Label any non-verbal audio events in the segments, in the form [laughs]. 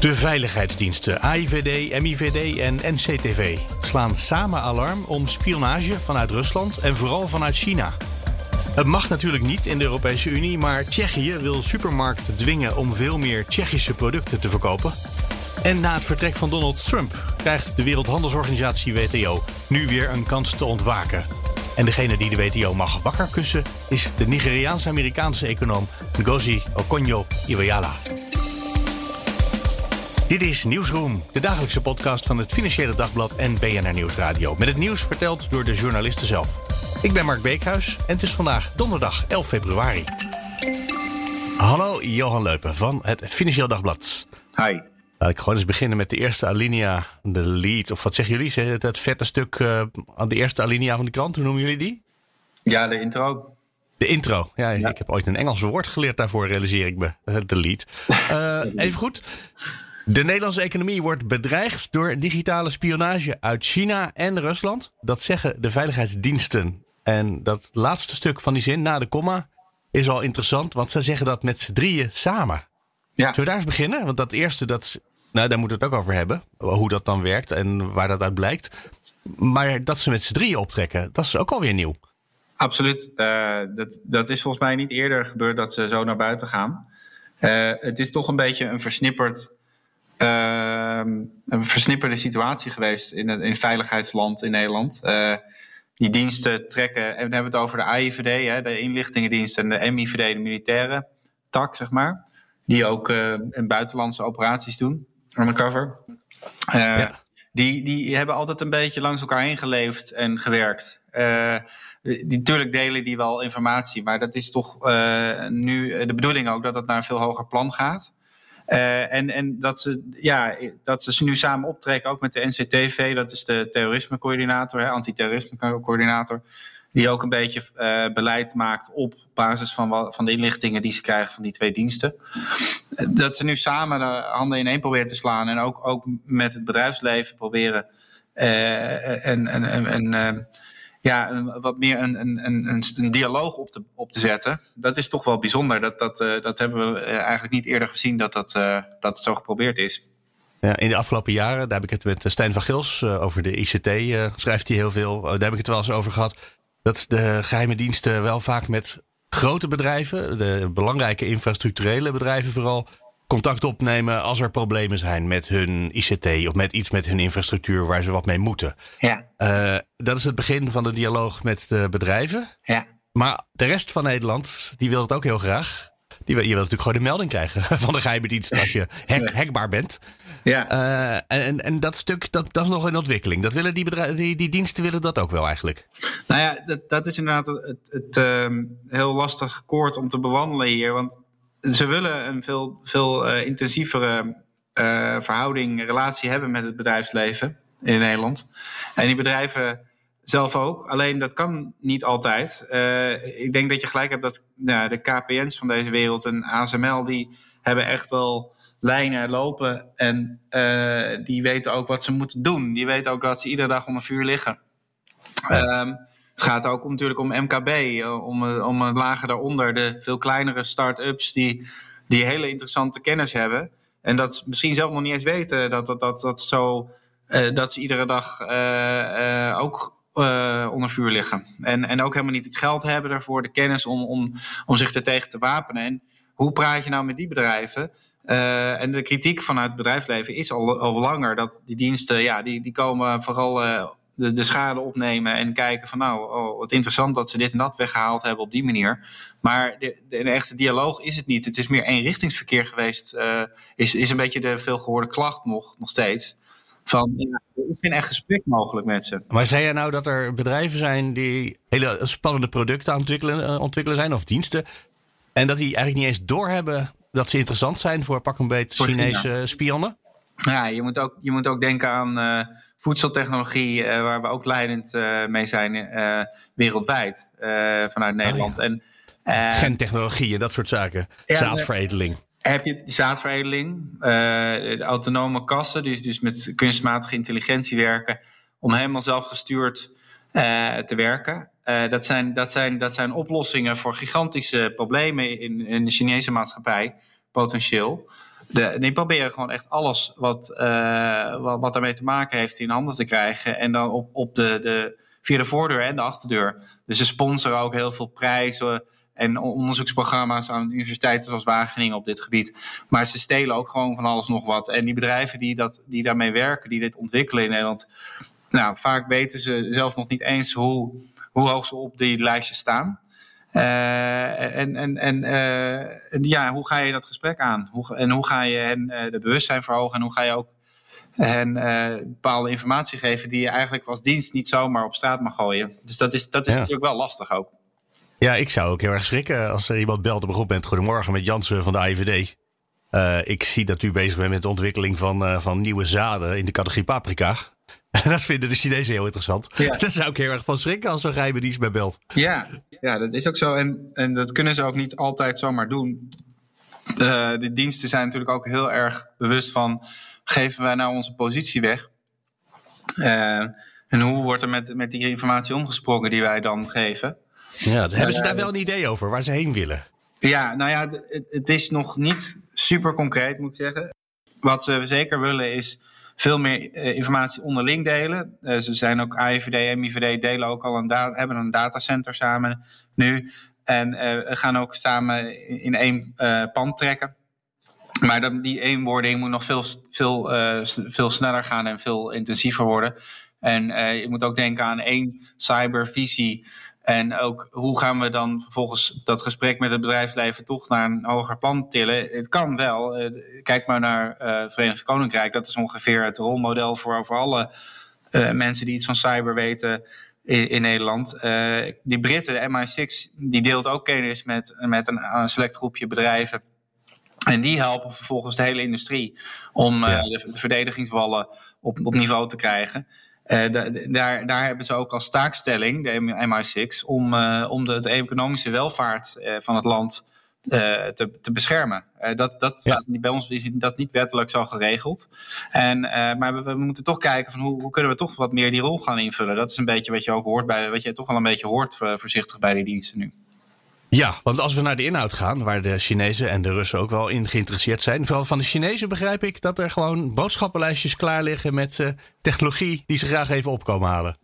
De veiligheidsdiensten AIVD, MIVD en NCTV slaan samen alarm om spionage vanuit Rusland en vooral vanuit China. Het mag natuurlijk niet in de Europese Unie, maar Tsjechië wil supermarkten dwingen om veel meer Tsjechische producten te verkopen. En na het vertrek van Donald Trump krijgt de Wereldhandelsorganisatie WTO nu weer een kans te ontwaken. En degene die de WTO mag wakker kussen is de Nigeriaans-Amerikaanse econoom Ngozi Okonjo-Iweala. Dit is Nieuwsroom, de dagelijkse podcast van het Financiële Dagblad en BNR Nieuwsradio. Met het nieuws verteld door de journalisten zelf. Ik ben Mark Beekhuis en het is vandaag donderdag 11 februari. Hallo, Johan Leupen van het Financieel Dagblad. Hi. Laat ik gewoon eens beginnen met de eerste alinea, de lead. Of wat zeggen jullie? Het, het vette stuk uh, aan de eerste alinea van de krant, hoe noemen jullie die? Ja, de intro. De intro. Ja, ja, ik heb ooit een Engels woord geleerd daarvoor, realiseer ik me. De lead. Uh, [laughs] even goed. De Nederlandse economie wordt bedreigd door digitale spionage uit China en Rusland. Dat zeggen de veiligheidsdiensten. En dat laatste stuk van die zin, na de komma, is al interessant, want ze zeggen dat met z'n drieën samen. Ja. Zullen we daar eens beginnen? Want dat eerste, dat, nou, daar moeten we het ook over hebben. Hoe dat dan werkt en waar dat uit blijkt. Maar dat ze met z'n drieën optrekken, dat is ook alweer nieuw. Absoluut. Uh, dat, dat is volgens mij niet eerder gebeurd dat ze zo naar buiten gaan. Uh, het is toch een beetje een versnipperd een versnipperde situatie geweest in het in veiligheidsland in Nederland. Uh, die diensten trekken, en dan hebben we het over de AIVD, hè, de inlichtingendienst, en de MIVD, de militaire tak, zeg maar. Die ook uh, in buitenlandse operaties doen, undercover. Ja. Die, die hebben altijd een beetje langs elkaar heen geleefd en gewerkt. die, natuurlijk delen die wel informatie, maar dat is toch nu de bedoeling ook dat het naar een veel hoger plan gaat. Uh, en en dat, ze, ja, dat ze nu samen optrekken, ook met de NCTV, dat is de terrorismecoördinator, antiterrorismecoördinator, die ook een beetje uh, beleid maakt op basis van, van de inlichtingen die ze krijgen van die twee diensten. Dat ze nu samen de handen in één proberen te slaan en ook, ook met het bedrijfsleven proberen uh, en, en, en ja, wat meer een, een, een, dialoog op te, op te zetten. Dat is toch wel bijzonder. Dat, dat, uh, dat hebben we eh, eigenlijk niet eerder gezien dat, dat, uh, dat zo geprobeerd is. Ja, in de afgelopen jaren, daar heb ik het met Stijn van Gils over de ICT, schrijft hij heel veel. daar heb ik het wel eens over gehad. Dat de geheime diensten wel vaak met grote bedrijven, de belangrijke infrastructurele bedrijven vooral, contact opnemen als er problemen zijn met hun ICT of met iets met hun infrastructuur waar ze wat mee moeten. Ja. Uh, dat is het begin van de dialoog met de bedrijven. Ja. Maar de rest van Nederland, die wil het ook heel graag. Die, je wil natuurlijk gewoon de melding krijgen [laughs] van de geheime dienst als je hack, hackbaar bent. Ja. Uh, en, en dat stuk, dat, dat is nog in ontwikkeling. Dat willen die, bedrijven, die, die diensten willen dat ook wel eigenlijk. Nou ja, dat, dat is inderdaad het, het, uh, heel lastig koord om te bewandelen hier. Want ze willen een veel, veel uh, intensievere uh, verhouding, relatie hebben met het bedrijfsleven in Nederland. En die bedrijven zelf ook. Alleen dat kan niet altijd. Uh, ik denk dat je gelijk hebt dat nou, de KPN's van deze wereld en ASML, die hebben echt wel lijnen lopen. En die weten ook wat ze moeten doen. Die weten ook dat ze iedere dag onder vuur liggen. Um, het gaat ook natuurlijk om MKB, eh, om, eh, om een lager daaronder, de veel kleinere start-ups die, die hele interessante kennis hebben. En dat ze misschien zelf nog niet eens weten dat, dat, dat, dat, zo, dat ze iedere dag ook onder vuur liggen. En, en ook helemaal niet het geld hebben daarvoor, de kennis om, om, om zich er tegen te wapenen. En hoe praat je nou met die bedrijven? en de kritiek vanuit het bedrijfsleven is al, al langer dat die diensten, ja, die, die komen vooral de, de schade opnemen en kijken van nou, oh, wat interessant dat ze dit en dat weggehaald hebben op die manier. Maar de, de, een echte dialoog is het niet. Het is meer eenrichtingsverkeer geweest. Uh, is, is een beetje de veelgehoorde klacht nog, nog steeds. Van, ja, er is geen echt gesprek mogelijk met ze. Maar zei jij nou dat er bedrijven zijn die hele spannende producten aan ontwikkelen, uh, ontwikkelen zijn of diensten. En dat die eigenlijk niet eens doorhebben dat ze interessant zijn voor pak een beetje Chinese spionnen? Ja, je moet ook, je moet ook denken aan uh, voedseltechnologie, waar we ook leidend mee zijn wereldwijd vanuit Nederland. Oh, ja. en, Gentechnologie en dat soort zaken. Zaadveredeling heb je zaadveredeling, de autonome kassen, die dus met kunstmatige intelligentie werken, om helemaal zelfgestuurd te werken. Uh, dat, zijn, dat, zijn, dat zijn oplossingen voor gigantische problemen in, in de Chinese maatschappij, potentieel. De, die proberen gewoon echt alles wat, uh, wat, daarmee te maken heeft in handen te krijgen. En dan op, op de, de, via de voordeur en de achterdeur. Dus ze sponsoren ook heel veel prijzen en onderzoeksprogramma's aan universiteiten zoals Wageningen op dit gebied. Maar ze stelen ook gewoon van alles nog wat. En die bedrijven die, dat, die daarmee werken, die dit ontwikkelen in Nederland, nou, vaak weten ze zelf nog niet eens hoe, hoe hoog ze op die lijstjes staan. Uh, en en, en, uh, en, ja, hoe ga je dat gesprek aan? Hoe, en hoe ga je hen uh, de bewustzijn verhogen? En hoe ga je ook hen bepaalde informatie geven die je eigenlijk als dienst niet zomaar op straat mag gooien? Dus dat is, dat is ja. natuurlijk wel lastig ook. Ja, ik zou ook heel erg schrikken als er iemand belt op een groep bent. Goedemorgen met Jansen van de AIVD. ik zie dat u bezig bent met de ontwikkeling van, van nieuwe zaden in de categorie paprika. [laughs] dat vinden de Chinezen heel interessant. Ja. [laughs] Daar zou ik heel erg van schrikken als zo'n geheime dienst bij belt. Ja, ja, dat is ook zo. En, en dat kunnen ze ook niet altijd zomaar doen. Uh, de diensten zijn natuurlijk ook heel erg bewust van... geven wij nou onze positie weg? Uh, en hoe wordt er met, met die informatie omgesprongen die wij dan geven? Ja, hebben ze daar wel een idee over waar ze heen willen? Ja, nou ja, het, het is nog niet super concreet, moet ik zeggen. Wat ze zeker willen is veel meer uh, informatie onderling delen. Uh, ze zijn ook AIVD en MIVD delen ook al een hebben een datacenter samen nu. En uh, gaan ook samen in één pand trekken. Maar die eenwording moet nog veel, veel, veel sneller gaan en veel intensiever worden. En je moet ook denken aan één cybervisie en ook hoe gaan we dan vervolgens dat gesprek met het bedrijfsleven toch naar een hoger plan tillen? Het kan wel. Eh, kijk maar naar het Verenigd Koninkrijk. Dat is ongeveer het rolmodel voor, voor alle uh, mensen die iets van cyber weten in, in Nederland. Uh, die Britten, de MI6, die deelt ook kennis met, met een, een select groepje bedrijven. En die helpen vervolgens de hele industrie om ja. de, de verdedigingswallen op, op niveau te krijgen. Uh, daar, daar hebben ze ook als taakstelling, de MI6, om, uh, om de, de, economische welvaart uh, van het land te, te beschermen. dat, dat ja. staat, bij ons is dat niet wettelijk zo geregeld. En, maar we, we, moeten toch kijken van hoe, hoe, kunnen we toch wat meer die rol gaan invullen. Dat is een beetje wat je ook hoort bij, wat je toch wel een beetje hoort voorzichtig bij die diensten nu. Ja, want als we naar de inhoud gaan, waar de Chinezen en de Russen ook wel in geïnteresseerd zijn. Vooral van de Chinezen begrijp ik dat er gewoon boodschappenlijstjes klaar liggen met uh, technologie die ze graag even opkomen halen.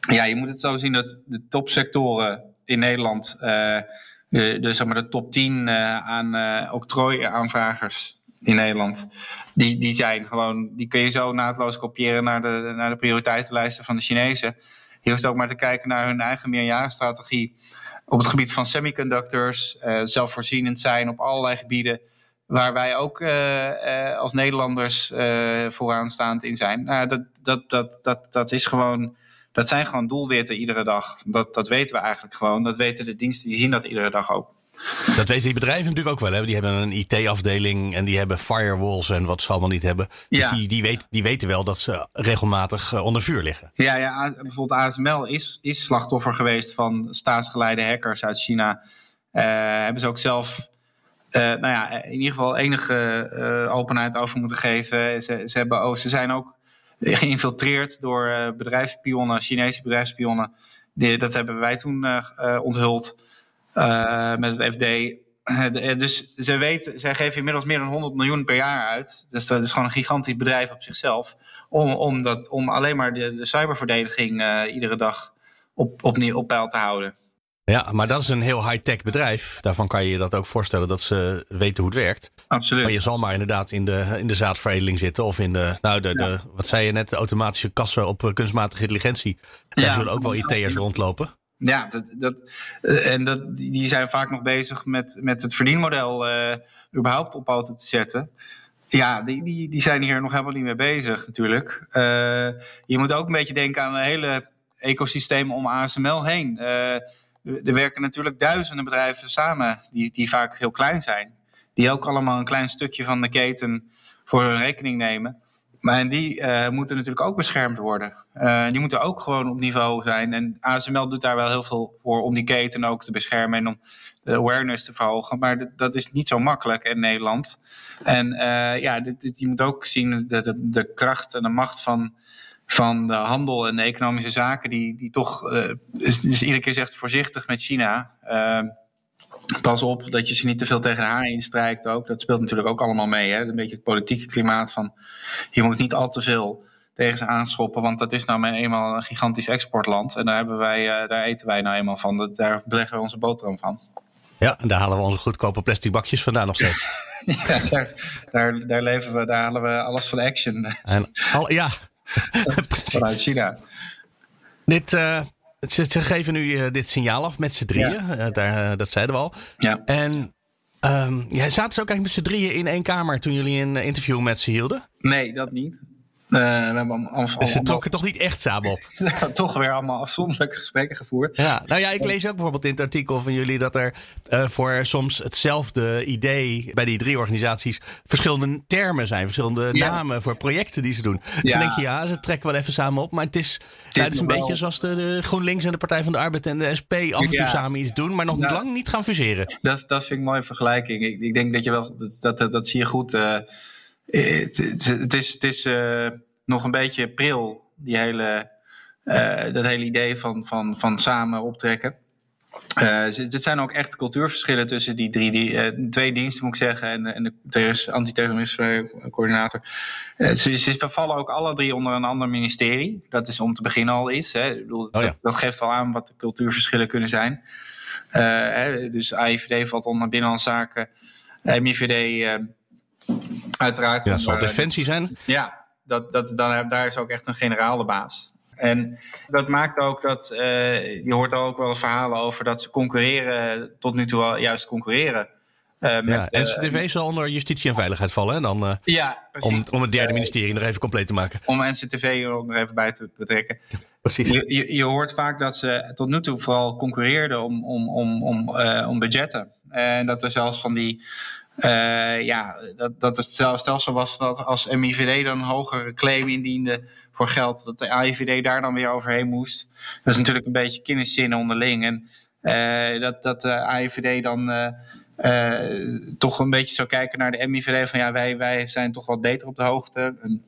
Ja, je moet het zo zien dat de topsectoren in Nederland, uh, de, zeg maar de top 10 uh, aan octrooi-aanvragers in Nederland, die, die zijn gewoon, die kun je zo naadloos kopiëren naar de, naar de prioriteitenlijsten van de Chinezen. Je hoeft ook maar te kijken naar hun eigen meerjarenstrategie op het gebied van semiconductors, uh, zelfvoorzienend zijn op allerlei gebieden. Waar wij ook uh, uh, als Nederlanders vooraanstaand in zijn. Nou, dat, dat, dat, dat, dat is gewoon. Dat zijn gewoon doelwitten iedere dag. Dat, dat weten we eigenlijk gewoon. Dat weten de diensten, die zien dat iedere dag ook. Dat weten die bedrijven natuurlijk ook wel. Hè? Die hebben een IT-afdeling en die hebben firewalls en wat ze allemaal niet hebben. Dus ja. die, die, weet, die weten wel dat ze regelmatig uh, onder vuur liggen. Ja, ja bijvoorbeeld ASML is, is slachtoffer geweest van staatsgeleide hackers uit China. Uh, hebben ze ook zelf uh, nou ja, in ieder geval enige openheid over moeten geven. Ze, ze, hebben, oh, ze zijn ook geïnfiltreerd door bedrijfspionnen, Chinese bedrijfspionnen. Die, dat hebben wij toen onthuld. Uh, met het FD. Uh, dus zij, weten, zij geven inmiddels meer dan 100 miljoen per jaar uit. Dus dat is gewoon een gigantisch bedrijf op zichzelf. Om, om, dat, om alleen maar de, de cyberverdediging uh, iedere dag op, op, op peil te houden. Ja, maar dat is een heel high-tech bedrijf. Daarvan kan je je dat ook voorstellen dat ze weten hoe het werkt. Absoluut. Maar je zal maar inderdaad in de, in de zaadveredeling zitten. Of in de, nou, de, ja. de wat zei je net, de automatische kassen op kunstmatige intelligentie. Daar ja. zullen ook wel IT'ers rondlopen. Ja, dat, dat, uh, en dat, die zijn vaak nog bezig met, met het verdienmodel uh, überhaupt op poten te zetten. Ja, die, die, die zijn hier nog helemaal niet mee bezig natuurlijk. Uh, je moet ook een beetje denken aan een hele ecosysteem om ASML heen. er werken natuurlijk duizenden bedrijven samen die, die vaak heel klein zijn. Die ook allemaal een klein stukje van de keten voor hun rekening nemen. Maar die uh, moeten natuurlijk ook beschermd worden. Uh, die moeten ook gewoon op niveau zijn. En ASML doet daar wel heel veel voor om die keten ook te beschermen en om de awareness te verhogen. Maar dat is niet zo makkelijk in Nederland. En uh, ja, dit, je moet ook zien de, de, de kracht en de macht van, van de handel en de economische zaken, die, die toch, is, is iedere keer zegt voorzichtig met China. Pas op dat je ze niet te veel tegen haar instrijkt ook. Dat speelt natuurlijk ook allemaal mee. Hè? Een beetje het politieke klimaat van je moet niet al te veel tegen ze aanschoppen. Want dat is nou eenmaal een gigantisch exportland. En daar, hebben wij, uh, daar eten wij nou eenmaal van. Dat, daar beleggen we onze boterham van. Ja, en daar halen we onze goedkope plastic bakjes vandaan nog steeds. [laughs] ja, daar, daar, daar, leven we, daar halen we alles van action. En al, ja. [laughs] Vanuit China. Dit, uh, ze, ze, geven nu uh, dit signaal af met z'n drieën. Ja. Uh, daar, dat zeiden we al. Ja. En um, ja, zaten ze ook eigenlijk met z'n drieën in één kamer toen jullie een interview met ze hielden? Nee, dat niet. Uh, we hebben allemaal, dus ze trokken toch niet echt samen op? [laughs] toch weer allemaal afzonderlijke gesprekken gevoerd. Ja, nou ja, ik lees ook bijvoorbeeld in het artikel van jullie dat er uh, voor soms hetzelfde idee bij die drie organisaties verschillende termen zijn, verschillende ja. namen voor projecten die ze doen. Dus ja. dan denk je, ja, ze trekken wel even samen op, maar het is, het, nou, het is een beetje zoals de, de, GroenLinks en de Partij van de Arbeid en de SP af en toe ja. samen iets doen, maar nog nou, lang niet gaan fuseren. Dat, dat vind ik een mooie vergelijking. Ik, ik denk dat je wel, dat, dat, dat zie je goed. Uh, het, het, is, het is uh, nog een beetje pril, die hele, uh, dat hele idee van, van, van samen optrekken. Het zijn ook echt cultuurverschillen tussen die drie, die, twee diensten moet ik zeggen, en, en de antiterrorisme-coördinator. Uh, ze, ze vallen ook alle drie onder een ander ministerie. Dat is om te beginnen al iets. Hè. Ik bedoel, oh ja. dat, dat, geeft al aan wat de cultuurverschillen kunnen zijn. Hè, dus AIVD valt onder Binnenlandse Zaken, MIVD uiteraard. Ja, dat zal defensie zijn. Ja, dat, dat, dan, daar is ook echt een generaal de baas. En dat maakt ook dat, uh, je hoort ook wel verhalen over dat ze concurreren, tot nu toe al juist concurreren. Uh, met, ja, NCTV uh, zal onder justitie en veiligheid vallen, hè? Dan, uh, ja, om, om het derde ministerie nog even compleet te maken. Om NCTV er ook nog even bij te betrekken. Precies. Je, je, je, hoort vaak dat ze tot nu toe vooral concurreerden om, om, om, om, om budgetten. En dat er zelfs van die uh, ja, dat, dat het stelsel was dat als MIVD dan een hogere claim indiende voor geld, dat de AIVD daar dan weer overheen moest. Dat is natuurlijk een beetje kenniszinnen onderling. En uh, dat, dat de AIVD dan uh, toch een beetje zou kijken naar de MIVD van ja, wij, wij zijn toch wat beter op de hoogte. En,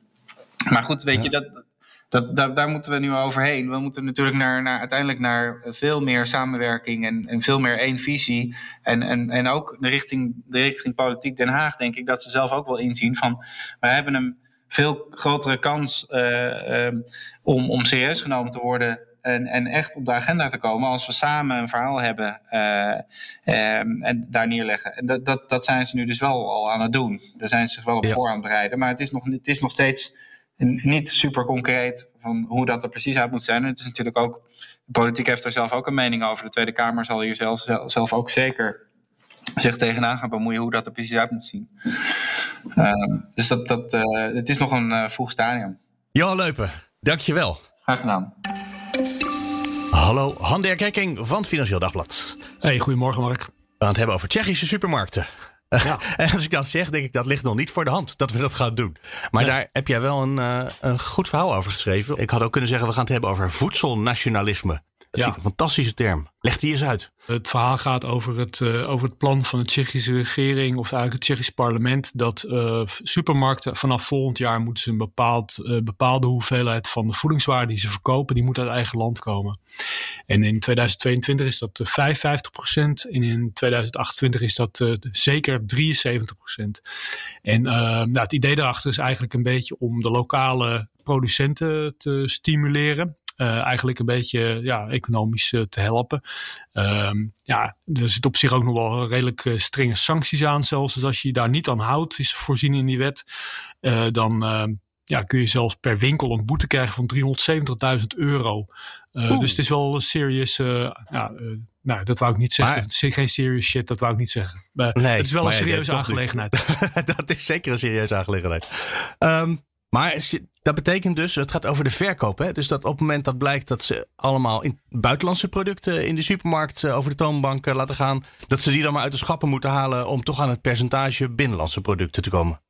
maar goed, weet ja. je, dat, dat, daar moeten we nu overheen. We moeten natuurlijk naar, naar, uiteindelijk naar veel meer samenwerking en, en veel meer één visie. En, en, en ook de richting, de richting politiek Den Haag, denk ik, dat ze zelf ook wel inzien van we hebben een veel grotere kans uh, um, om, om serieus genomen te worden. En, en echt op de agenda te komen als we samen een verhaal hebben uh, um, en daar neerleggen. En dat, dat, dat zijn ze nu dus wel al aan het doen. Daar zijn ze zich wel op ja. voor aan het bereiden. Maar het is nog, het is nog steeds niet super concreet van hoe dat er precies uit moet zijn. En het is natuurlijk ook, de politiek heeft er zelf ook een mening over. De Tweede Kamer zal hier zelf, zelf ook zeker zich tegenaan gaan bemoeien hoe dat er precies uit moet zien. Um, dus dat, dat, uh, het is nog een uh, vroeg stadium. Johan Leupen, dankjewel. Graag gedaan. Hallo, Hander Gekking van het Financieel Dagblad. Hey, goedemorgen Mark. We gaan het hebben over Tsjechische supermarkten. Ja. [laughs] en als ik dat zeg, denk ik dat ligt nog niet voor de hand dat we dat gaan doen. Maar ja. daar heb jij wel een, uh, een goed verhaal over geschreven. Ik had ook kunnen zeggen, we gaan het hebben over voedselnationalisme. Dat ja. vind ik een fantastische term. Leg die eens uit. Het verhaal gaat over het, uh, over het plan van de Tsjechische regering, of eigenlijk het Tsjechisch parlement, dat uh, supermarkten vanaf volgend jaar moeten ze een bepaald, uh, bepaalde hoeveelheid van de voedingswaarde die ze verkopen, die moet uit eigen land komen. En in 2022 is dat 55 procent en in 2028 is dat zeker 73 procent. En nou, het idee daarachter is eigenlijk een beetje om de lokale producenten te stimuleren. Uh, eigenlijk een beetje ja, economisch uh, te helpen. Um, ja, er zit op zich ook nog wel redelijk uh, strenge sancties aan zelfs. Dus als je je daar niet aan houdt, is voorzien in die wet, dan ja, kun je zelfs per winkel een boete krijgen van 370.000 euro. dus het is wel serious. ja, nou, dat wou ik niet zeggen. Maar, geen serious shit, dat wou ik niet zeggen. Nee, het is wel een serieuze aangelegenheid. [laughs] dat is zeker een serieuze aangelegenheid. Um, maar dat betekent dus, het gaat over de verkoop. Hè? Dus dat op het moment dat blijkt dat ze allemaal in buitenlandse producten in de supermarkt over de toonbank laten gaan, dat ze die dan maar uit de schappen moeten halen om toch aan het percentage binnenlandse producten te komen.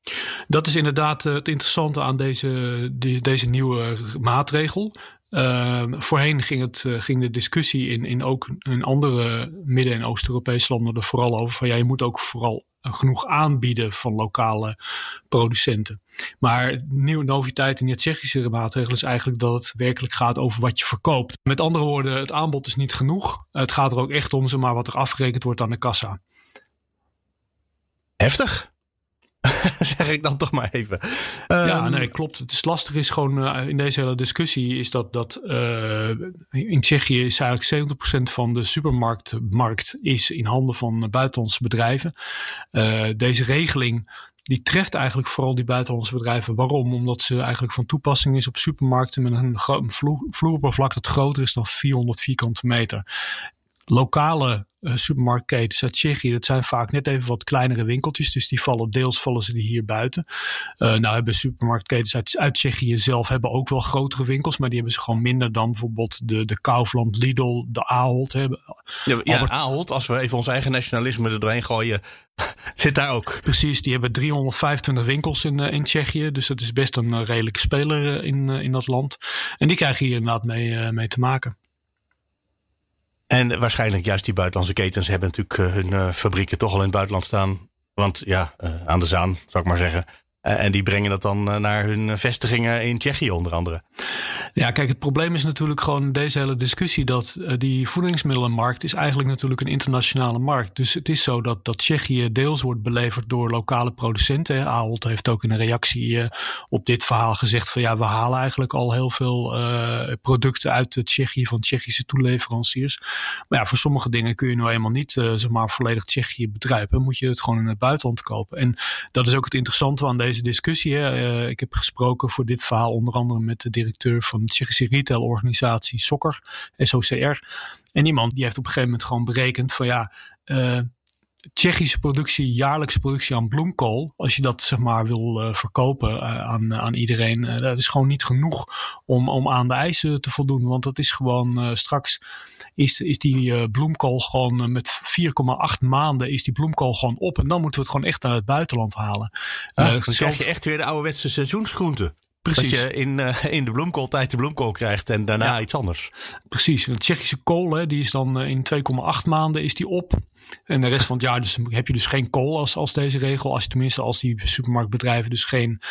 Dat is inderdaad het interessante aan deze, deze nieuwe maatregel. Uh, voorheen ging, het, uh, ging de discussie in, in ook in andere Midden- en Oost-Europese landen er vooral over van ja, je moet ook vooral genoeg aanbieden van lokale producenten. Maar nieuwe noviteit in het Tsjechische maatregel is eigenlijk dat het werkelijk gaat over wat je verkoopt. Met andere woorden, het aanbod is niet genoeg. Het gaat er ook echt om, zeg maar, wat er afgerekend wordt aan de kassa. Heftig. [laughs] zeg ik dan toch maar even. ja, ehm, nee, klopt. Het is lastig is gewoon uh, in deze hele discussie is dat, dat uh, in Tsjechië is eigenlijk 70% van de supermarktmarkt is in handen van buitenlandse bedrijven. Uh, deze regeling die treft eigenlijk vooral die buitenlandse bedrijven. Waarom? Omdat ze eigenlijk van toepassing is op supermarkten met een, een vloeroppervlak dat groter is dan 400 vierkante meter lokale supermarktketens uit Tsjechië, dat zijn vaak net even wat kleinere winkeltjes. Dus die vallen deels vallen ze die hier buiten. Uh, nou hebben supermarktketens uit, uit Tsjechië zelf hebben ook wel grotere winkels, maar die hebben ze gewoon minder dan bijvoorbeeld de, de Kaufland, Lidl, de Ahold. Hebben. Ja, ja Ahold, als we even ons eigen nationalisme er doorheen gooien, [laughs] zit daar ook. Precies, die hebben 325 winkels in, uh, in Tsjechië. Dus dat is best een redelijke speler in, in dat land. En die krijgen hier inderdaad mee, mee te maken. En waarschijnlijk juist die buitenlandse ketens hebben natuurlijk eh, hun uh, fabrieken toch al in het buitenland staan. Want ja, uh, aan de Zaan, zou ik maar zeggen. Eh, en die brengen dat dan eh, naar hun vestigingen in Tsjechië onder andere. Ja, kijk, het probleem is natuurlijk gewoon deze hele discussie dat uh, die voedingsmiddelenmarkt is eigenlijk natuurlijk een internationale markt. Dus het is zo dat, dat Tsjechië deels wordt beleverd door lokale producenten. Ahold heeft ook in een reactie uh, op dit verhaal gezegd van ja, we halen eigenlijk al heel veel producten uit Tsjechië van Tsjechische toeleveranciers. Maar ja, voor sommige dingen kun je nou eenmaal niet maar volledig Tsjechië bedrijven. Moet je het gewoon in het buitenland kopen. En dat is ook het interessante aan deze discussie. Uh, ik heb gesproken voor dit verhaal onder andere met de directeur van de Tsjechische retailorganisatie Sokker, SOCR. En iemand die heeft op een gegeven moment gewoon berekend van ja, uh, Tsjechische productie, jaarlijkse productie aan bloemkool, als je dat zeg maar wil uh, verkopen uh, aan, aan iedereen, dat is gewoon niet genoeg om, om aan de eisen te voldoen. Want dat is gewoon straks is, is die bloemkool gewoon met 4,8 maanden is die bloemkool gewoon op. En dan moeten we het gewoon echt naar het buitenland halen. Ja, dan krijg je echt weer de ouderwetse seizoensgroenten. Precies. Dat je in, uh, in de bloemkooltijd de bloemkool krijgt en daarna ja. iets anders. Precies. De Tsjechische kool, hè, die is dan in 2,8 maanden is die op. En de rest van het jaar dus heb je dus geen kool als, als deze regel. Als je tenminste als die supermarktbedrijven dus geen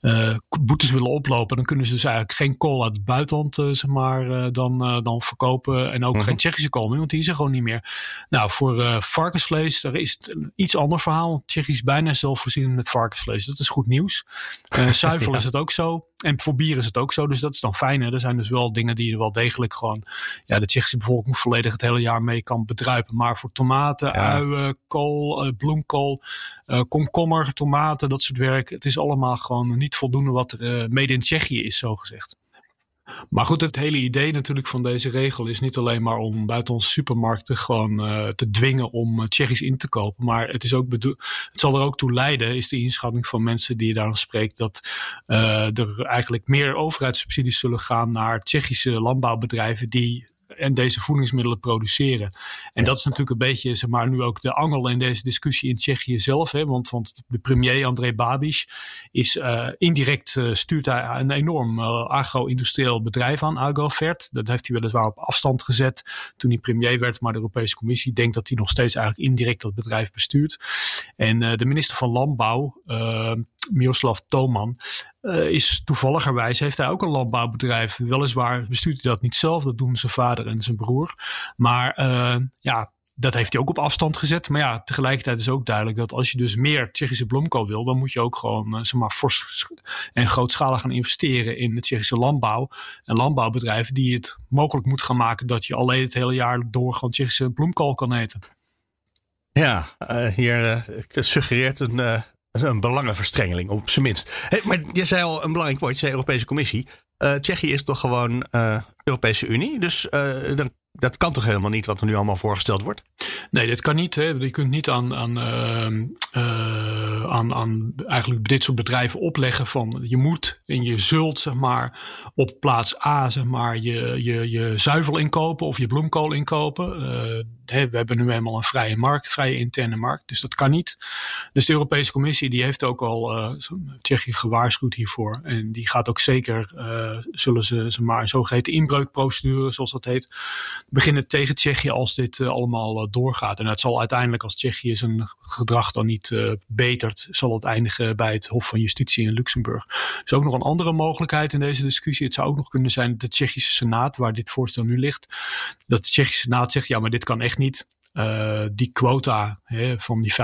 uh, boetes willen oplopen, dan kunnen ze dus eigenlijk geen kool uit het buitenland uh, zeg maar, uh, dan, dan verkopen. En ook mm -hmm. geen Tsjechische kool meer, want die is er gewoon niet meer. Nou, voor varkensvlees, daar is het een iets ander verhaal. Tsjechië is bijna zelfvoorzienend met varkensvlees. Dat is goed nieuws. zuivel [laughs] ja. is het ook zo. En voor bier is het ook zo, dus dat is dan fijn. Hè? Er zijn dus wel dingen die er wel degelijk gewoon ja, de Tsjechische bevolking volledig het hele jaar mee kan bedruipen. Maar voor tomaten, ja. uien, kool, uh, bloemkool, uh, komkommer, tomaten, dat soort werk. Het is allemaal gewoon niet voldoende wat er uh, mede in Tsjechië is, zo gezegd. Maar goed, het hele idee natuurlijk van deze regel is niet alleen maar om buiten onze supermarkten gewoon uh, te dwingen om uh, Tsjechisch in te kopen. Maar het, is ook het zal er ook toe leiden, is de inschatting van mensen die je daar spreekt, dat uh, er eigenlijk meer overheidssubsidies zullen gaan naar Tsjechische landbouwbedrijven die en deze voedingsmiddelen produceren. En dat is natuurlijk een beetje, zeg maar, nu ook de angel in deze discussie in Tsjechië zelf. Hè? Want, want de premier André Babiš is uh, indirect uh, stuurt hij een enorm uh, agro-industrieel bedrijf aan, Agrofert. Dat heeft hij weliswaar op afstand gezet toen hij premier werd. Maar de Europese Commissie denkt dat hij nog steeds eigenlijk indirect dat bedrijf bestuurt. En de minister van Landbouw, Miroslav Toman, uh, is toevalligerwijs, heeft hij ook een landbouwbedrijf. Weliswaar bestuurt hij dat niet zelf, dat doen zijn vader en zijn broer. Maar uh, ja, dat heeft hij ook op afstand gezet. Maar ja, tegelijkertijd is ook duidelijk dat als je dus meer Tsjechische bloemkool wil, dan moet je ook gewoon uh, zeg maar, fors en grootschalig gaan investeren in de Tsjechische landbouw. En landbouwbedrijven die het mogelijk moeten gaan maken dat je alleen het hele jaar door gewoon Tsjechische bloemkool kan eten. Ja, uh, hier suggereert een, een belangenverstrengeling, op zijn minst. Maar je zei al een belangrijk woord, je zei Europese Commissie. Uh, Tsjechië is toch gewoon uh, Europese Unie. Dus uh, dan dat kan toch helemaal niet wat er nu allemaal voorgesteld wordt? Nee, dit kan niet. Hè. Je kunt niet aan, aan, aan, aan eigenlijk dit soort bedrijven opleggen van je moet en je zult zeg maar op plaats A zeg maar je, je, je zuivel inkopen of je bloemkool inkopen. We hebben nu eenmaal een vrije markt, vrije interne markt, dus dat kan niet. Dus de Europese Commissie die heeft ook al uh, Tsjechië gewaarschuwd hiervoor en die gaat ook zeker zullen ze, ze maar een zogeheten inbreukprocedure zoals dat heet beginnen tegen Tsjechië als dit uh, allemaal doorgaat. En het zal uiteindelijk, als Tsjechië zijn gedrag dan niet betert, zal het eindigen bij het Hof van Justitie in Luxemburg. Er is ook nog een andere mogelijkheid in deze discussie. Het zou ook nog kunnen zijn dat de Tsjechische Senaat, waar dit voorstel nu ligt, dat de Tsjechische Senaat zegt, ja, maar dit kan echt niet. Uh, die quota hè, van die 55%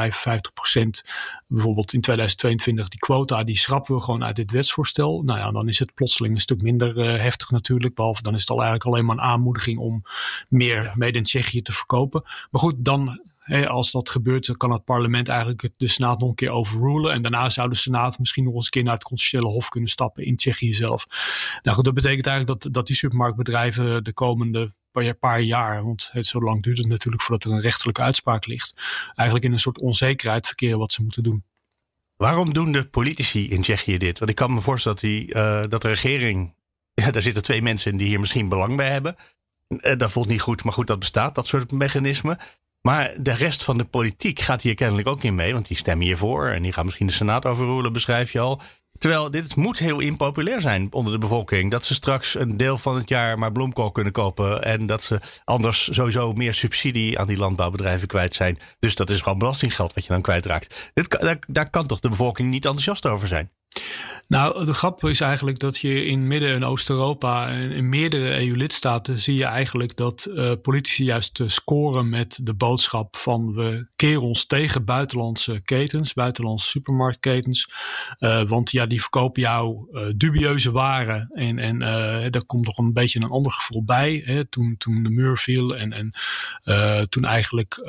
bijvoorbeeld in 2022, die quota die schrappen we gewoon uit dit wetsvoorstel. Nou ja, dan is het plotseling een stuk minder uh, heftig natuurlijk. Behalve dan is het al eigenlijk alleen maar een aanmoediging om meer ja. mede in Tsjechië te verkopen. Maar goed, dan Hey, als dat gebeurt, dan kan het parlement eigenlijk de Senaat nog een keer overrulen. En daarna zou de Senaat misschien nog eens een keer naar het constitutionele hof kunnen stappen in Tsjechië zelf. Nou goed, dat betekent eigenlijk dat, dat die supermarktbedrijven de komende paar, paar jaar, want het, zo lang duurt het natuurlijk voordat er een rechterlijke uitspraak ligt, eigenlijk in een soort onzekerheid verkeren wat ze moeten doen. Waarom doen de politici in Tsjechië dit? Want ik kan me voorstellen dat, die, uh, dat de regering, [laughs] ja, daar zitten twee mensen in die hier misschien belang bij hebben. Uh, dat voelt niet goed, maar goed, dat bestaat, dat soort mechanismen. Maar de rest van de politiek gaat hier kennelijk ook in mee, want die stemmen hiervoor en die gaan misschien de Senaat overroelen, beschrijf je al. Terwijl dit moet heel impopulair zijn onder de bevolking. Dat ze straks een deel van het jaar maar bloemkool kunnen kopen. En dat ze anders sowieso meer subsidie aan die landbouwbedrijven kwijt zijn. Dus dat is gewoon belastinggeld wat je dan kwijtraakt. Dit, daar, daar kan toch de bevolking niet enthousiast over zijn? Nou, de grap is eigenlijk dat je in Midden- en Oost-Europa en in meerdere EU-lidstaten zie je eigenlijk dat uh, politici juist uh, scoren met de boodschap van we keren ons tegen buitenlandse ketens, buitenlandse supermarktketens. Uh, want ja, die verkopen jou dubieuze waren en, en daar komt nog een beetje een ander gevoel bij. Hè, toen, toen de muur viel en, en toen eigenlijk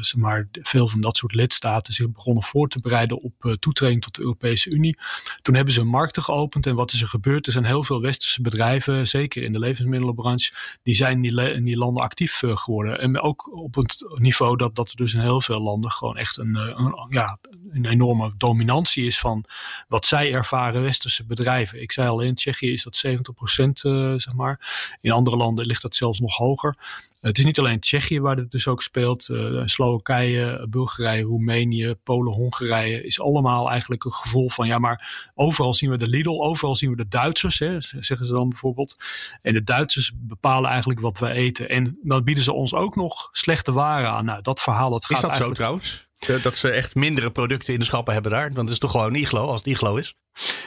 zeg maar, veel van dat soort lidstaten zich begonnen voor te bereiden op toetreding tot de Europese Unie. Toen hebben ze markten geopend. En wat is er gebeurd? Er zijn heel veel westerse bedrijven, zeker in de levensmiddelenbranche, die zijn in die, landen actief uh, geworden. En ook op het niveau dat, dat er dus in heel veel landen gewoon echt een, eh, een, ja, een enorme dominantie is van wat zij ervaren westerse bedrijven. Ik zei al, in Tsjechië is dat 70 procent, uh, zeg maar. In andere landen ligt dat zelfs nog hoger. Het is niet alleen Tsjechië waar dit dus ook speelt. Uh, Slowakije, Bulgarije, Roemenië, Polen, Hongarije is allemaal eigenlijk een gevoel van ja, maar overal zien we de Lidl, overal zien we de Duitsers, hè, zeggen ze dan bijvoorbeeld. En de Duitsers bepalen eigenlijk wat we eten. En dan bieden ze ons ook nog slechte waren aan. Nou, dat verhaal dat gaat Is dat eigenlijk... zo trouwens? Dat ze echt mindere producten in de schappen hebben daar. Want het is toch gewoon een iglo als het iglo is?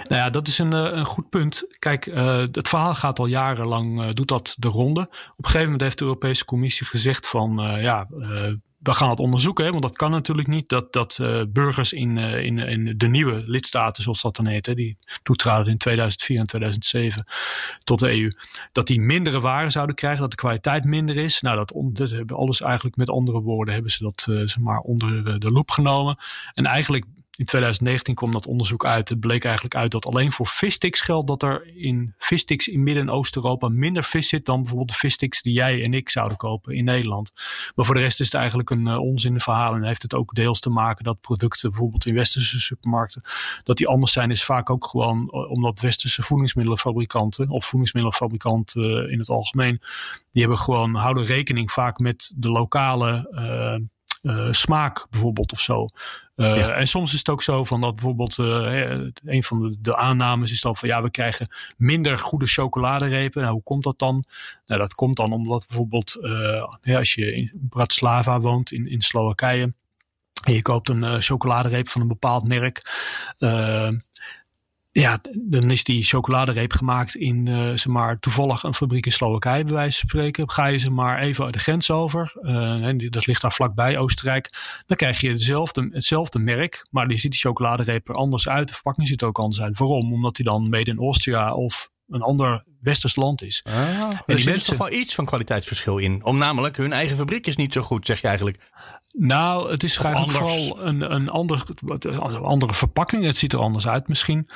Nou ja, dat is een, een goed punt. Kijk, uh, het verhaal gaat al jarenlang, doet dat de ronde. Op een gegeven moment heeft de Europese Commissie gezegd van, ja, we gaan het onderzoeken, hè, want dat kan natuurlijk niet dat, dat uh, burgers in, uh, in, in de nieuwe lidstaten, zoals dat dan heet, hè, die toetraden in 2004 en 2007 tot de EU, dat die mindere waren zouden krijgen, dat de kwaliteit minder is. Nou, dat, on, dat hebben alles eigenlijk met andere woorden hebben ze dat uh, zeg maar onder de loep genomen. En eigenlijk in 2019 kwam dat onderzoek uit. Het bleek eigenlijk uit dat alleen voor vissticks geldt dat er in vissticks in Midden- en Oost-Europa minder vis zit dan bijvoorbeeld de vissticks die jij en ik zouden kopen in Nederland. Maar voor de rest is het eigenlijk een uh, onzin verhaal en heeft het ook deels te maken dat producten bijvoorbeeld in westerse supermarkten, dat die anders zijn is vaak ook gewoon omdat westerse voedingsmiddelenfabrikanten of voedingsmiddelenfabrikanten uh, in het algemeen, die hebben gewoon houden rekening vaak met de lokale uh, smaak bijvoorbeeld of zo. Uh, ja. En soms is het ook zo van dat bijvoorbeeld uh, een van de, de, aannames is dan van ja, we krijgen minder goede chocoladerepen. Nou, hoe komt dat dan? Nou, dat komt dan omdat bijvoorbeeld ja, als je in Bratislava woont in, in Slowakije en je koopt een chocoladereep van een bepaald merk ja, dan is die chocoladereep gemaakt in, uh, zeg maar, toevallig een fabriek in Slowakije, bij wijze van spreken. Ga je ze maar even de grens over, uh, en dat ligt daar vlakbij, Oostenrijk. Dan krijg je hetzelfde, hetzelfde merk, maar die ziet die chocoladereep er anders uit. De verpakking ziet er ook anders uit. Waarom? Omdat die dan made in Austria of een ander westers land is. Ah, en er zit mensen... toch wel iets van kwaliteitsverschil in. Om namelijk hun eigen fabriek is niet zo goed, zeg je eigenlijk. Nou, het is eigenlijk vooral een, een ander, andere verpakking. Het ziet er anders uit misschien.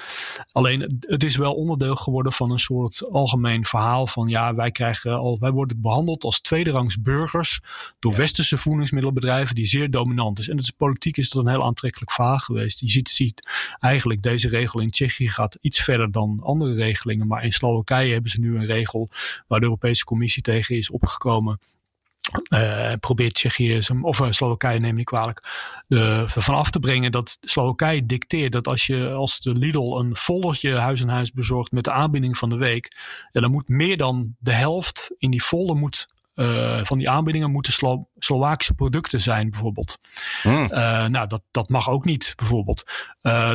Alleen het is wel onderdeel geworden van een soort algemeen verhaal van ja, wij krijgen al, wij worden behandeld als tweederangs burgers door westerse voedingsmiddelbedrijven die zeer dominant is. En is, politiek is dat een heel aantrekkelijk verhaal geweest. Je ziet, ziet eigenlijk deze regel in Tsjechië gaat iets verder dan andere regelingen. Maar in Slowakije hebben ze nu een regel waar de Europese Commissie tegen is opgekomen uh, probeert Tsjechië, of uh, Slowakije neem ik kwalijk, de, ervan af te brengen dat Slowakije dicteert dat als je als de Lidl een volletje huis en huis bezorgt met de aanbieding van de week, ja, dan moet meer dan de helft in die volle moet uh, van die aanbiedingen moeten Slo Slovaakse producten zijn, bijvoorbeeld. Hmm. Uh, nou, dat, dat mag ook niet, bijvoorbeeld. Uh,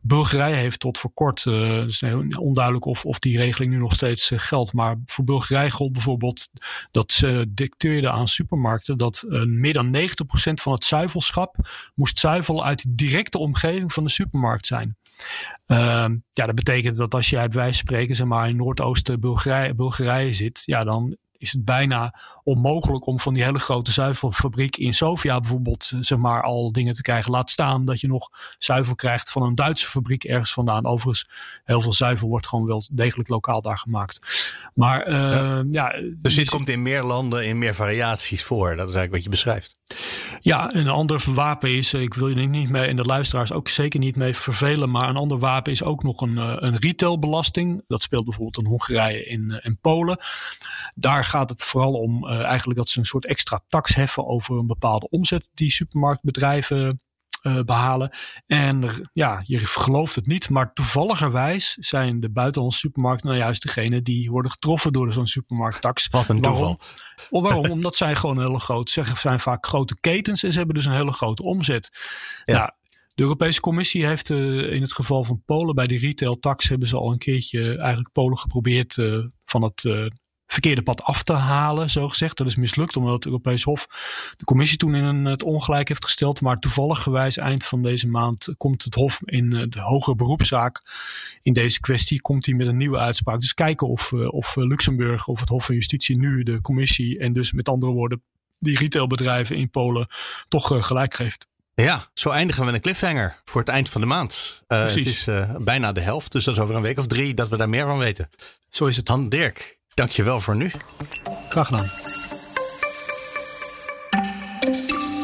Bulgarije heeft tot voor kort, het is onduidelijk of, of die regeling nu nog steeds geldt, maar voor Bulgarije gold bijvoorbeeld dat ze dicteerde aan supermarkten dat meer dan 90% van het zuivelschap moest zuivel uit de directe omgeving van de supermarkt zijn. ja, dat betekent dat als jij bij wijze van spreken zeg maar, in Noordoosten Bulgarije, Bulgarije zit, ja, dan is het bijna onmogelijk om van die hele grote zuivelfabriek in Sofia bijvoorbeeld eh, zeg maar al dingen te krijgen. Laat staan dat je nog zuivel krijgt van een Duitse fabriek ergens vandaan. Overigens, heel veel zuivel wordt gewoon wel degelijk lokaal daar gemaakt. Maar uh, ja. ja. Dus dit komt in meer landen in meer variaties voor. Dat is eigenlijk wat je beschrijft. Ja, een ander wapen is, ik wil je niet mee en de luisteraars ook zeker niet mee vervelen, maar een ander wapen is ook nog een, eh, een retailbelasting. Dat speelt bijvoorbeeld in Hongarije en in Polen. Daar gaat het vooral om eigenlijk dat ze een soort extra tax heffen over een bepaalde omzet die supermarktbedrijven behalen. En ja, je gelooft het niet, maar toevalligerwijs zijn de buitenlandse supermarkten nou juist degene die worden getroffen door zo'n supermarkttax. Wat een toeval. Waarom? Oh, waarom? [laughs] Omdat zij gewoon een hele grote, zeggen, zijn vaak grote ketens en ze hebben dus een hele grote omzet. Ja. Nou, de Europese Commissie heeft uh, in het geval van Polen bij die retail tax hebben ze al een keertje eigenlijk Polen geprobeerd uh, van het uh, verkeerde pad af te halen, zo gezegd. Dat is mislukt omdat het Europees Hof de commissie toen in een, het ongelijk heeft gesteld. Maar toevallig gewijs eind van deze maand komt het Hof in eh, de hogere beroepszaak in deze kwestie komt hij met een nieuwe uitspraak. Dus kijken of, eh, of eh, Luxemburg of het Hof van Justitie nu de commissie en dus met andere woorden die retailbedrijven in Polen toch gelijk geeft. Ja, zo eindigen we met een cliffhanger voor het eind van de maand. Uh, het is uh, bijna de helft, dus dat is over een week of drie dat we daar meer van weten. Zo is het. Han Dirk, Dankjewel voor nu. Graag gedaan.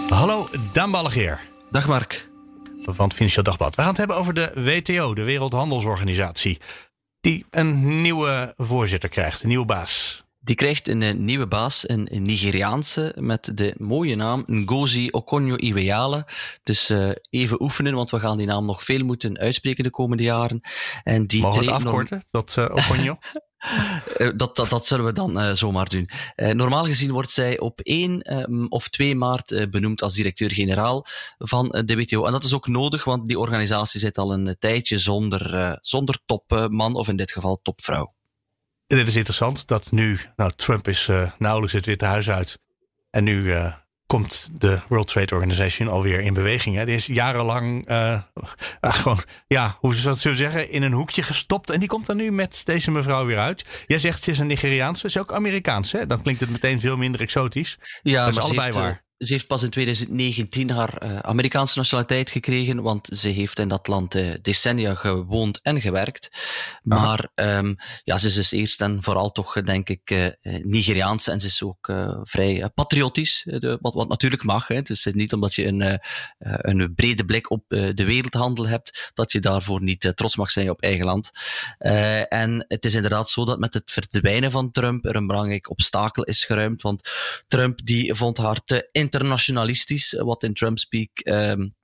Hallo, Daan Ballegeer. Dag Mark. Van het Financieel Dagblad. We gaan het hebben over de WTO, de Wereldhandelsorganisatie. Die een nieuwe voorzitter krijgt, een nieuwe baas. Die krijgt een, eh, nieuwe baas, een, Nigeriaanse, met de mooie naam Ngozi Okonjo-Iweala. Dus uh, even oefenen, want we gaan die naam nog veel moeten uitspreken de komende jaren. En die Mogen we het afkorten, dat uh, Okonjo? [laughs] Uh, [laughs] dat, dat, dat zullen we dan uh, zomaar doen. Uh, normaal gezien wordt zij op 1 um, of 2 maart benoemd als directeur-generaal van de WTO. En dat is ook nodig, want die organisatie zit al een tijdje zonder, zonder topman, of in dit geval topvrouw. Dit is interessant dat nu, nou, Trump is nauwelijks het Witte Huis uit. En nu komt de World Trade Organization alweer in beweging. Hè. Die is jarenlang uh, [laughs] gewoon, ja, hoe ze dat zullen zeggen, in een hoekje gestopt. En die komt er nu met deze mevrouw weer uit. Jij zegt ze is een Nigeriaanse, ze is ook Amerikaans. Hè? Dan klinkt het meteen veel minder exotisch. Ja, dat is allebei heeft, waar ze heeft pas in 2019 haar uh, Amerikaanse nationaliteit gekregen, want ze heeft in dat land uh, decennia gewoond en gewerkt. Maar um, ja, ze is dus eerst en vooral toch, denk ik, uh, Nigeriaans en ze is ook vrij patriotisch, de, wat, wat natuurlijk mag. Hè. Het is niet omdat je een, een brede blik op de wereldhandel hebt, dat je daarvoor niet trots mag zijn op eigen land. en het is inderdaad zo dat met het verdwijnen van Trump er een belangrijk obstakel is geruimd, want Trump die vond haar te internationalistisch, eh, wat in Trump-speak um,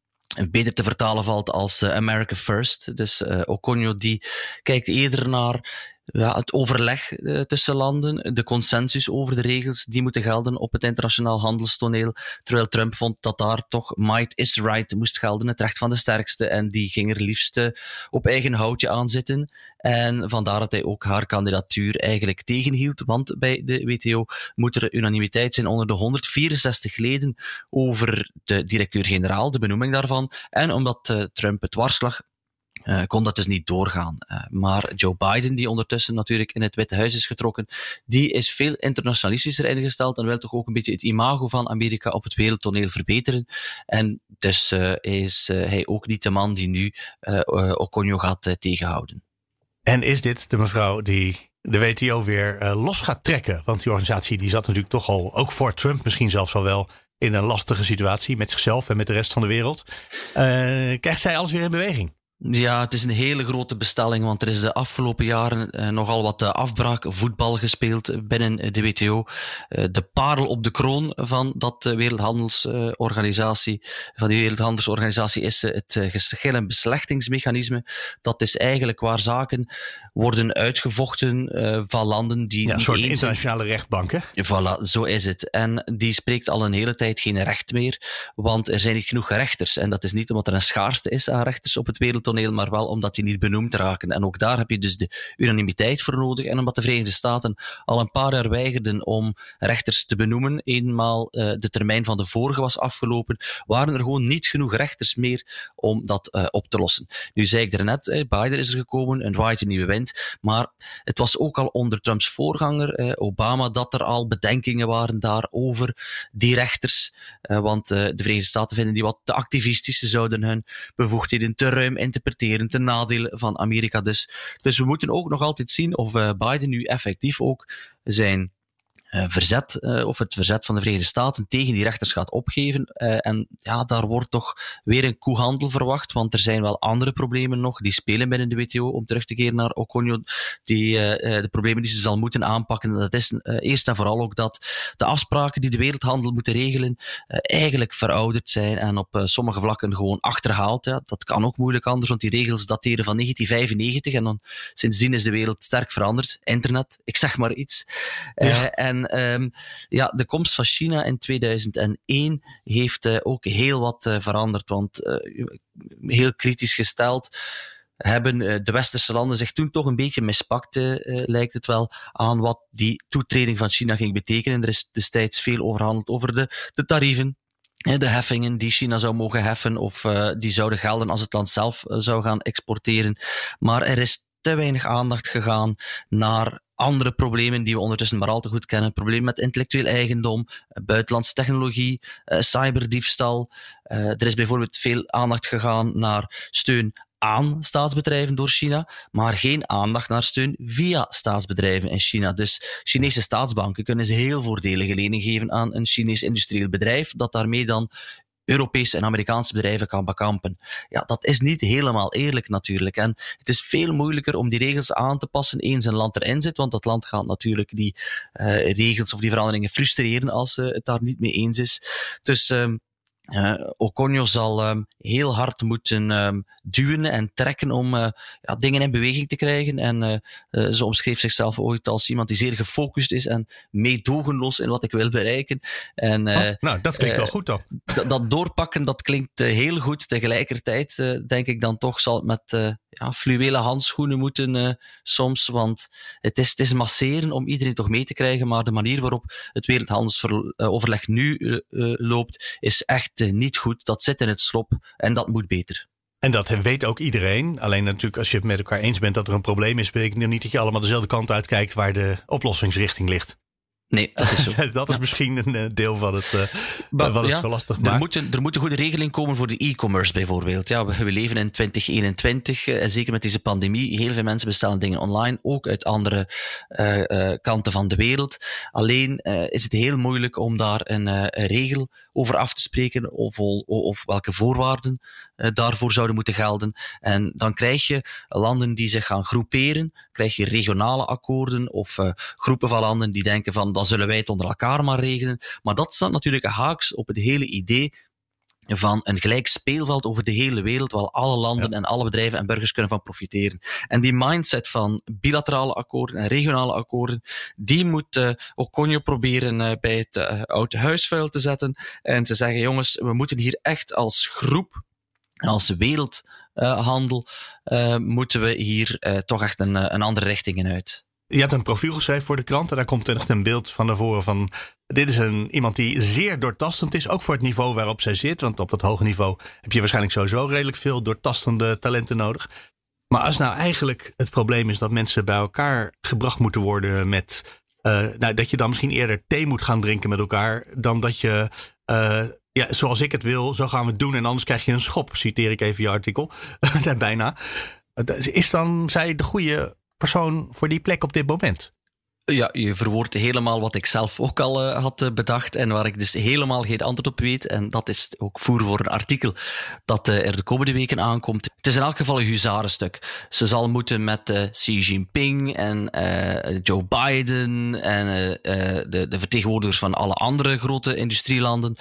beter te vertalen valt als uh, America First. Dus uh, Oconjo die kijkt eerder naar ja, het overleg uh, tussen landen, de consensus over de regels die moeten gelden op het internationaal handelstoneel. Terwijl Trump vond dat daar toch might is right moest gelden, het recht van de sterkste. En die ging er liefst uh, op eigen houtje aan zitten. En vandaar dat hij ook haar kandidatuur eigenlijk tegenhield. Want bij de WTO moet er unanimiteit zijn onder de 164 leden over de directeur-generaal, de benoeming daarvan. En omdat uh, Trump het dwarslag uh, kon dat dus niet doorgaan. Uh, maar Joe Biden, die ondertussen natuurlijk in het Witte Huis is getrokken, die is veel internationalistischer ingesteld en wil toch ook een beetje het imago van Amerika op het wereldtoneel verbeteren. En dus uh, is hij ook niet de man die nu Oconjo gaat tegenhouden. En is dit de mevrouw die de WTO weer los gaat trekken? Want die organisatie die zat natuurlijk toch al, ook voor Trump misschien zelfs al wel, in een lastige situatie met zichzelf en met de rest van de wereld. krijgt zij alles weer in beweging? Ja, het is een hele grote bestelling, want er is de afgelopen jaren eh, nogal wat uh, afbraak voetbal gespeeld binnen de WTO. Uh, de parel op de kroon van dat wereldhandelsorganisatie, van die wereldhandelsorganisatie is het geschil- en beslechtingsmechanisme. Dat is eigenlijk waar zaken worden uitgevochten van landen die. Ja, een soort internationale rechtbank, hè? Voilà, zo is het. En die spreekt al een hele tijd geen recht meer, want er zijn niet genoeg rechters. En dat is niet omdat er een schaarste is aan rechters op het wereldtoneel maar wel omdat die niet benoemd raken. En ook daar heb je dus de unanimiteit voor nodig. En omdat de Verenigde Staten al een paar jaar weigerden om rechters te benoemen, eenmaal uh, de termijn van de vorige was afgelopen, waren er gewoon niet genoeg rechters meer om dat uh, op te lossen. Nu zei ik er net, eh, Biden is er gekomen, een waait een nieuwe wind, maar het was ook al onder Trumps voorganger, eh, Obama, dat er al bedenkingen waren daarover die rechters, uh, want de Verenigde Staten vinden die wat te activistisch, ze zouden hun bevoegdheden te ruim in interpreteren ten nadele van Amerika. Dus, dus we moeten ook nog altijd zien of uh, Biden nu effectief ook zijn verzet, uh, of het verzet van de Verenigde Staten tegen die rechters gaat opgeven. Uh, en ja, daar wordt toch weer een koehandel verwacht, want er zijn wel andere problemen nog die spelen binnen de WTO, om terug te keren naar Oconio, die, de problemen die ze zal moeten aanpakken. Dat is eerst en vooral ook dat de afspraken die de wereldhandel moeten regelen, eigenlijk verouderd zijn en op sommige vlakken gewoon achterhaald. Ja. Dat kan ook moeilijk anders, want die regels dateren van 1995 en dan sindsdien is de wereld sterk veranderd. Internet, ik zeg maar iets. Ja. en um, ja, de komst van China in 2001 heeft uh, ook heel wat uh, veranderd. Want uh, heel kritisch gesteld hebben de westerse landen zich toen toch een beetje mispakt, lijkt het wel, aan wat die toetreding van China ging betekenen. Er is destijds veel overhandeld over de, de tarieven, de heffingen die China zou mogen heffen of die zouden gelden als het land zelf zou gaan exporteren. Maar er is te weinig aandacht gegaan naar andere problemen die we ondertussen maar al te goed kennen. Problemen met intellectueel eigendom, buitenlandse technologie, uh, cyberdiefstal. Uh, er is bijvoorbeeld veel aandacht gegaan naar steun aan staatsbedrijven door China, maar geen aandacht naar steun via staatsbedrijven in China. Dus Chinese staatsbanken kunnen ze heel voordelige lening geven aan een Chinees industrieel bedrijf, dat daarmee dan Europese en Amerikaanse bedrijven kan bekampen. Ja, dat is niet helemaal eerlijk natuurlijk. En het is veel moeilijker om die regels aan te passen eens een land erin zit, want dat land gaat natuurlijk die uh, regels of die veranderingen frustreren als uh, het daar niet mee eens is. Dus um, uh, Oconjo zal um, heel hard moeten um, duwen en trekken om uh, ja, dingen in beweging te krijgen. En uh, ze omschreef zichzelf ooit als iemand die zeer gefocust is en meedogenloos in wat ik wil bereiken. En, oh, nou, dat klinkt wel goed dan. Dat doorpakken, dat klinkt heel goed. Tegelijkertijd denk ik dan toch zal het met ja, fluwelen handschoenen moeten uh, soms. Want het is, het is masseren om iedereen toch mee te krijgen. Maar de manier waarop het wereldhandelsoverleg nu uh, loopt, is echt niet goed. Dat zit in het slop en dat moet beter. En dat weet ook iedereen. Alleen natuurlijk, als je het met elkaar eens bent dat er een probleem is, betekent niet dat je allemaal dezelfde kant uitkijkt waar de oplossingsrichting ligt. Nee, dat is [laughs] dat is misschien een eh, deel van het, uh, wat het ja, zo lastig maakt. Er moet, een, er moet een goede regeling komen voor de e-commerce bijvoorbeeld. Ja, we, we, leven in 2021 uh, en zeker met deze pandemie. Heel veel mensen bestellen dingen online, ook uit andere uh, kanten van de wereld. Alleen is het heel moeilijk om daar een, regel over af te spreken of, of welke voorwaarden daarvoor zouden moeten gelden. En dan krijg je landen die zich gaan groeperen, krijg je regionale akkoorden of groepen van landen die denken van dan zullen wij het onder elkaar maar regelen. Maar dat staat natuurlijk haaks op het hele idee van een gelijk speelveld over de hele wereld, waar alle landen en alle bedrijven en burgers kunnen van profiteren. En die mindset van bilaterale akkoorden en regionale akkoorden, die moet uh, Oconjo proberen uh, bij het uh, oude huisvuil te zetten en te zeggen, jongens, we moeten hier echt als groep, als wereldhandel, moeten we hier toch echt een, een andere richting in uit je hebt een profiel geschreven voor de krant en daar komt echt een beeld van naar voren van dit is een, iemand die zeer doortastend is, ook voor het niveau waarop zij zit. Want op dat hoge niveau heb je waarschijnlijk sowieso redelijk veel doortastende talenten nodig. Maar als nou eigenlijk het probleem is dat mensen bij elkaar gebracht moeten worden met. Nou, dat je dan misschien eerder thee moet gaan drinken met elkaar. dan dat je. Ja, zoals ik het wil, zo gaan we het doen. En anders krijg je een schop. Citeer ik even je artikel. [laughs] Bijna. Is dan zij de goede persoon voor die plek op dit moment? Ja, je verwoordt helemaal wat ik zelf ook al uh, had uh, bedacht en waar ik dus helemaal geen antwoord op weet. En dat is ook voer voor een artikel dat uh, er de komende weken aankomt. Het is in elk geval een huzarenstuk. Ze zal moeten met Xi Jinping en Joe Biden en de, de, vertegenwoordigers van alle andere grote industrielanden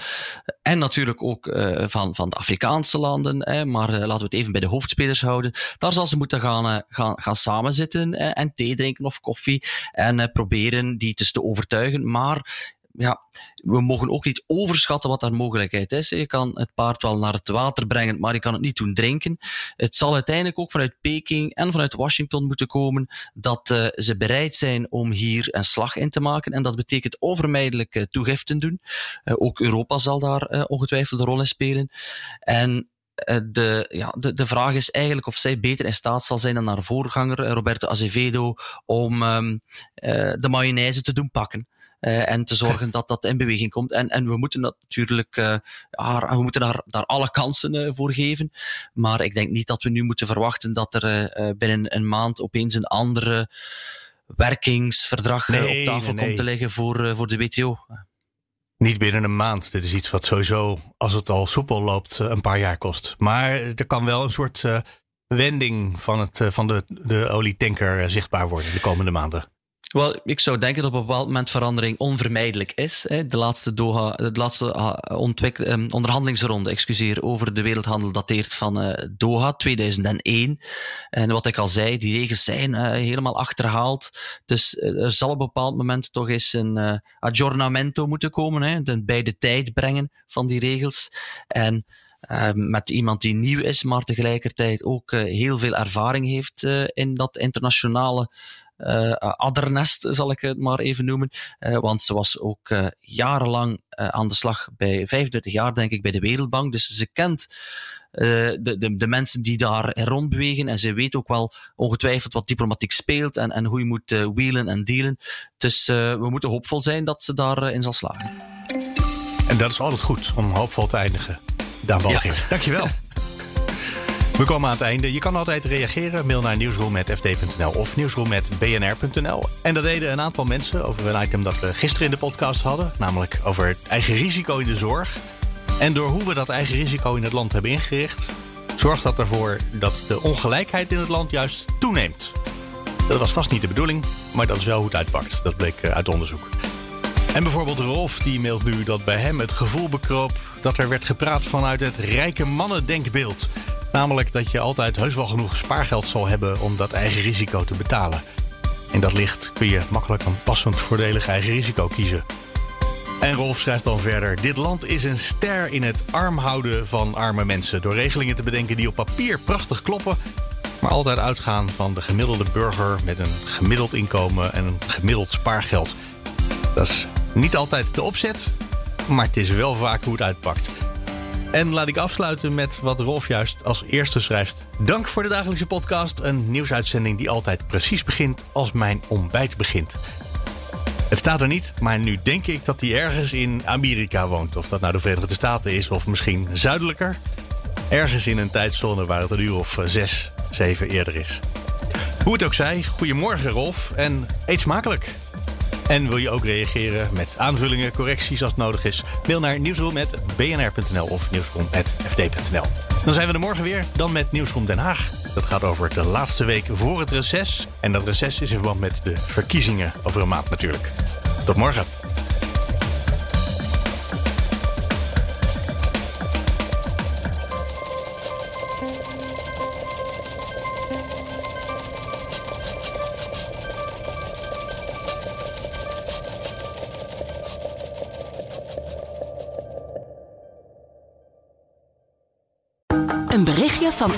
en natuurlijk ook van, van de Afrikaanse landen, maar laten we het even bij de hoofdspelers houden. Daar zal ze moeten gaan, gaan, gaan samenzitten en thee drinken of koffie en proberen die te overtuigen. Maar ja, we mogen ook niet overschatten wat daar mogelijkheid is. Je kan het paard wel naar het water brengen, maar je kan het niet doen drinken. Het zal uiteindelijk ook vanuit Peking en vanuit Washington moeten komen dat uh, ze bereid zijn om hier een slag in te maken. En dat betekent onvermijdelijk uh, toegiften doen. Uh, ook Europa zal daar ongetwijfeld een rol in spelen. En eh, de, ja, de, de vraag is eigenlijk of zij beter in staat zal zijn dan haar voorganger eh, Roberto Azevedo om um, uh, de mayonaise te doen pakken. Uh, en te zorgen dat dat in beweging komt. En, en we moeten natuurlijk, uh, we moeten daar, daar alle kansen uh, voor geven. Maar ik denk niet dat we nu moeten verwachten dat er binnen een maand opeens een andere werkingsverdrag nee, op tafel nee, nee. komt te liggen voor, voor de WTO. Niet binnen een maand. Dit is iets wat sowieso, als het al soepel loopt, eh, een paar jaar kost. Maar er kan wel een soort uh, wending van, het, uh, van de, de olietanker zichtbaar worden de komende maanden. Wel, ik zou denken dat op een bepaald moment verandering onvermijdelijk is. De laatste, Doha, de laatste ehm, onderhandelingsronde excuseer, over de wereldhandel dateert van Doha 2001. En wat ik al zei, die regels zijn helemaal achterhaald. Dus er zal op een bepaald moment toch eens een aggiornamento moeten komen. Hè? Bij de tijd brengen van die regels. En uh, met iemand die nieuw is, maar tegelijkertijd ook heel veel ervaring heeft in dat internationale addernest, zal ik het maar even noemen. Uh, want ze was ook jarenlang aan de slag bij 25 jaar, denk ik, bij de Wereldbank. Dus ze kent de, de, de mensen die daar rondbewegen. En ze weet ook wel ongetwijfeld wat diplomatiek speelt en, en hoe je moet wheelen en dealen. Dus we moeten hoopvol zijn dat ze daarin zal slagen. En dat is altijd goed om hoopvol te eindigen. Daan Balging, ja. dankjewel. We komen aan het einde. Je kan altijd reageren. Mail naar nieuwsroom.fd.nl of nieuwsroom.bnr.nl. En dat deden een aantal mensen over een item dat we gisteren in de podcast hadden. Namelijk over het eigen risico in de zorg. En door hoe we dat eigen risico in het land hebben ingericht... zorgt dat ervoor dat de ongelijkheid in het land juist toeneemt. Dat was vast niet de bedoeling, maar dat is wel hoe het uitpakt. Dat bleek eh, uit onderzoek. En bijvoorbeeld Rolf die mailt nu dat bij hem het gevoel bekroop... dat er werd gepraat vanuit het rijke mannen denkbeeld... Namelijk dat je altijd heus wel genoeg spaargeld zal hebben om dat eigen risico te betalen. In dat licht kun je makkelijk een passend voordelig eigen risico kiezen. En Rolf schrijft dan verder: Dit land is een ster in het arm houden van arme mensen. Door regelingen te bedenken die op papier prachtig kloppen, maar altijd uitgaan van de gemiddelde burger met een gemiddeld inkomen en een gemiddeld spaargeld. Dat is niet altijd de opzet, maar het is wel vaak hoe het uitpakt. En laat ik afsluiten met wat Rolf juist als eerste schrijft. Dank voor de dagelijkse podcast. Een nieuwsuitzending die altijd precies begint als mijn ontbijt begint. Het staat er niet, maar nu denk ik dat hij ergens in Amerika woont. Of dat nou de Verenigde Staten is of misschien zuidelijker. Ergens in een tijdzone waar het een uur of zes, zeven eerder is. Hoe het ook zij, goedemorgen Rolf en eet smakelijk. En wil je ook reageren met aanvullingen, correcties als het nodig is? Mail naar nieuwsroom.bnr.nl of nieuwsroom.fd.nl. Dan zijn we er morgen weer, dan met Nieuwsroom Den Haag. Dat gaat over de laatste week voor het reces. En dat reces is in verband met de verkiezingen over een maand natuurlijk. Tot morgen.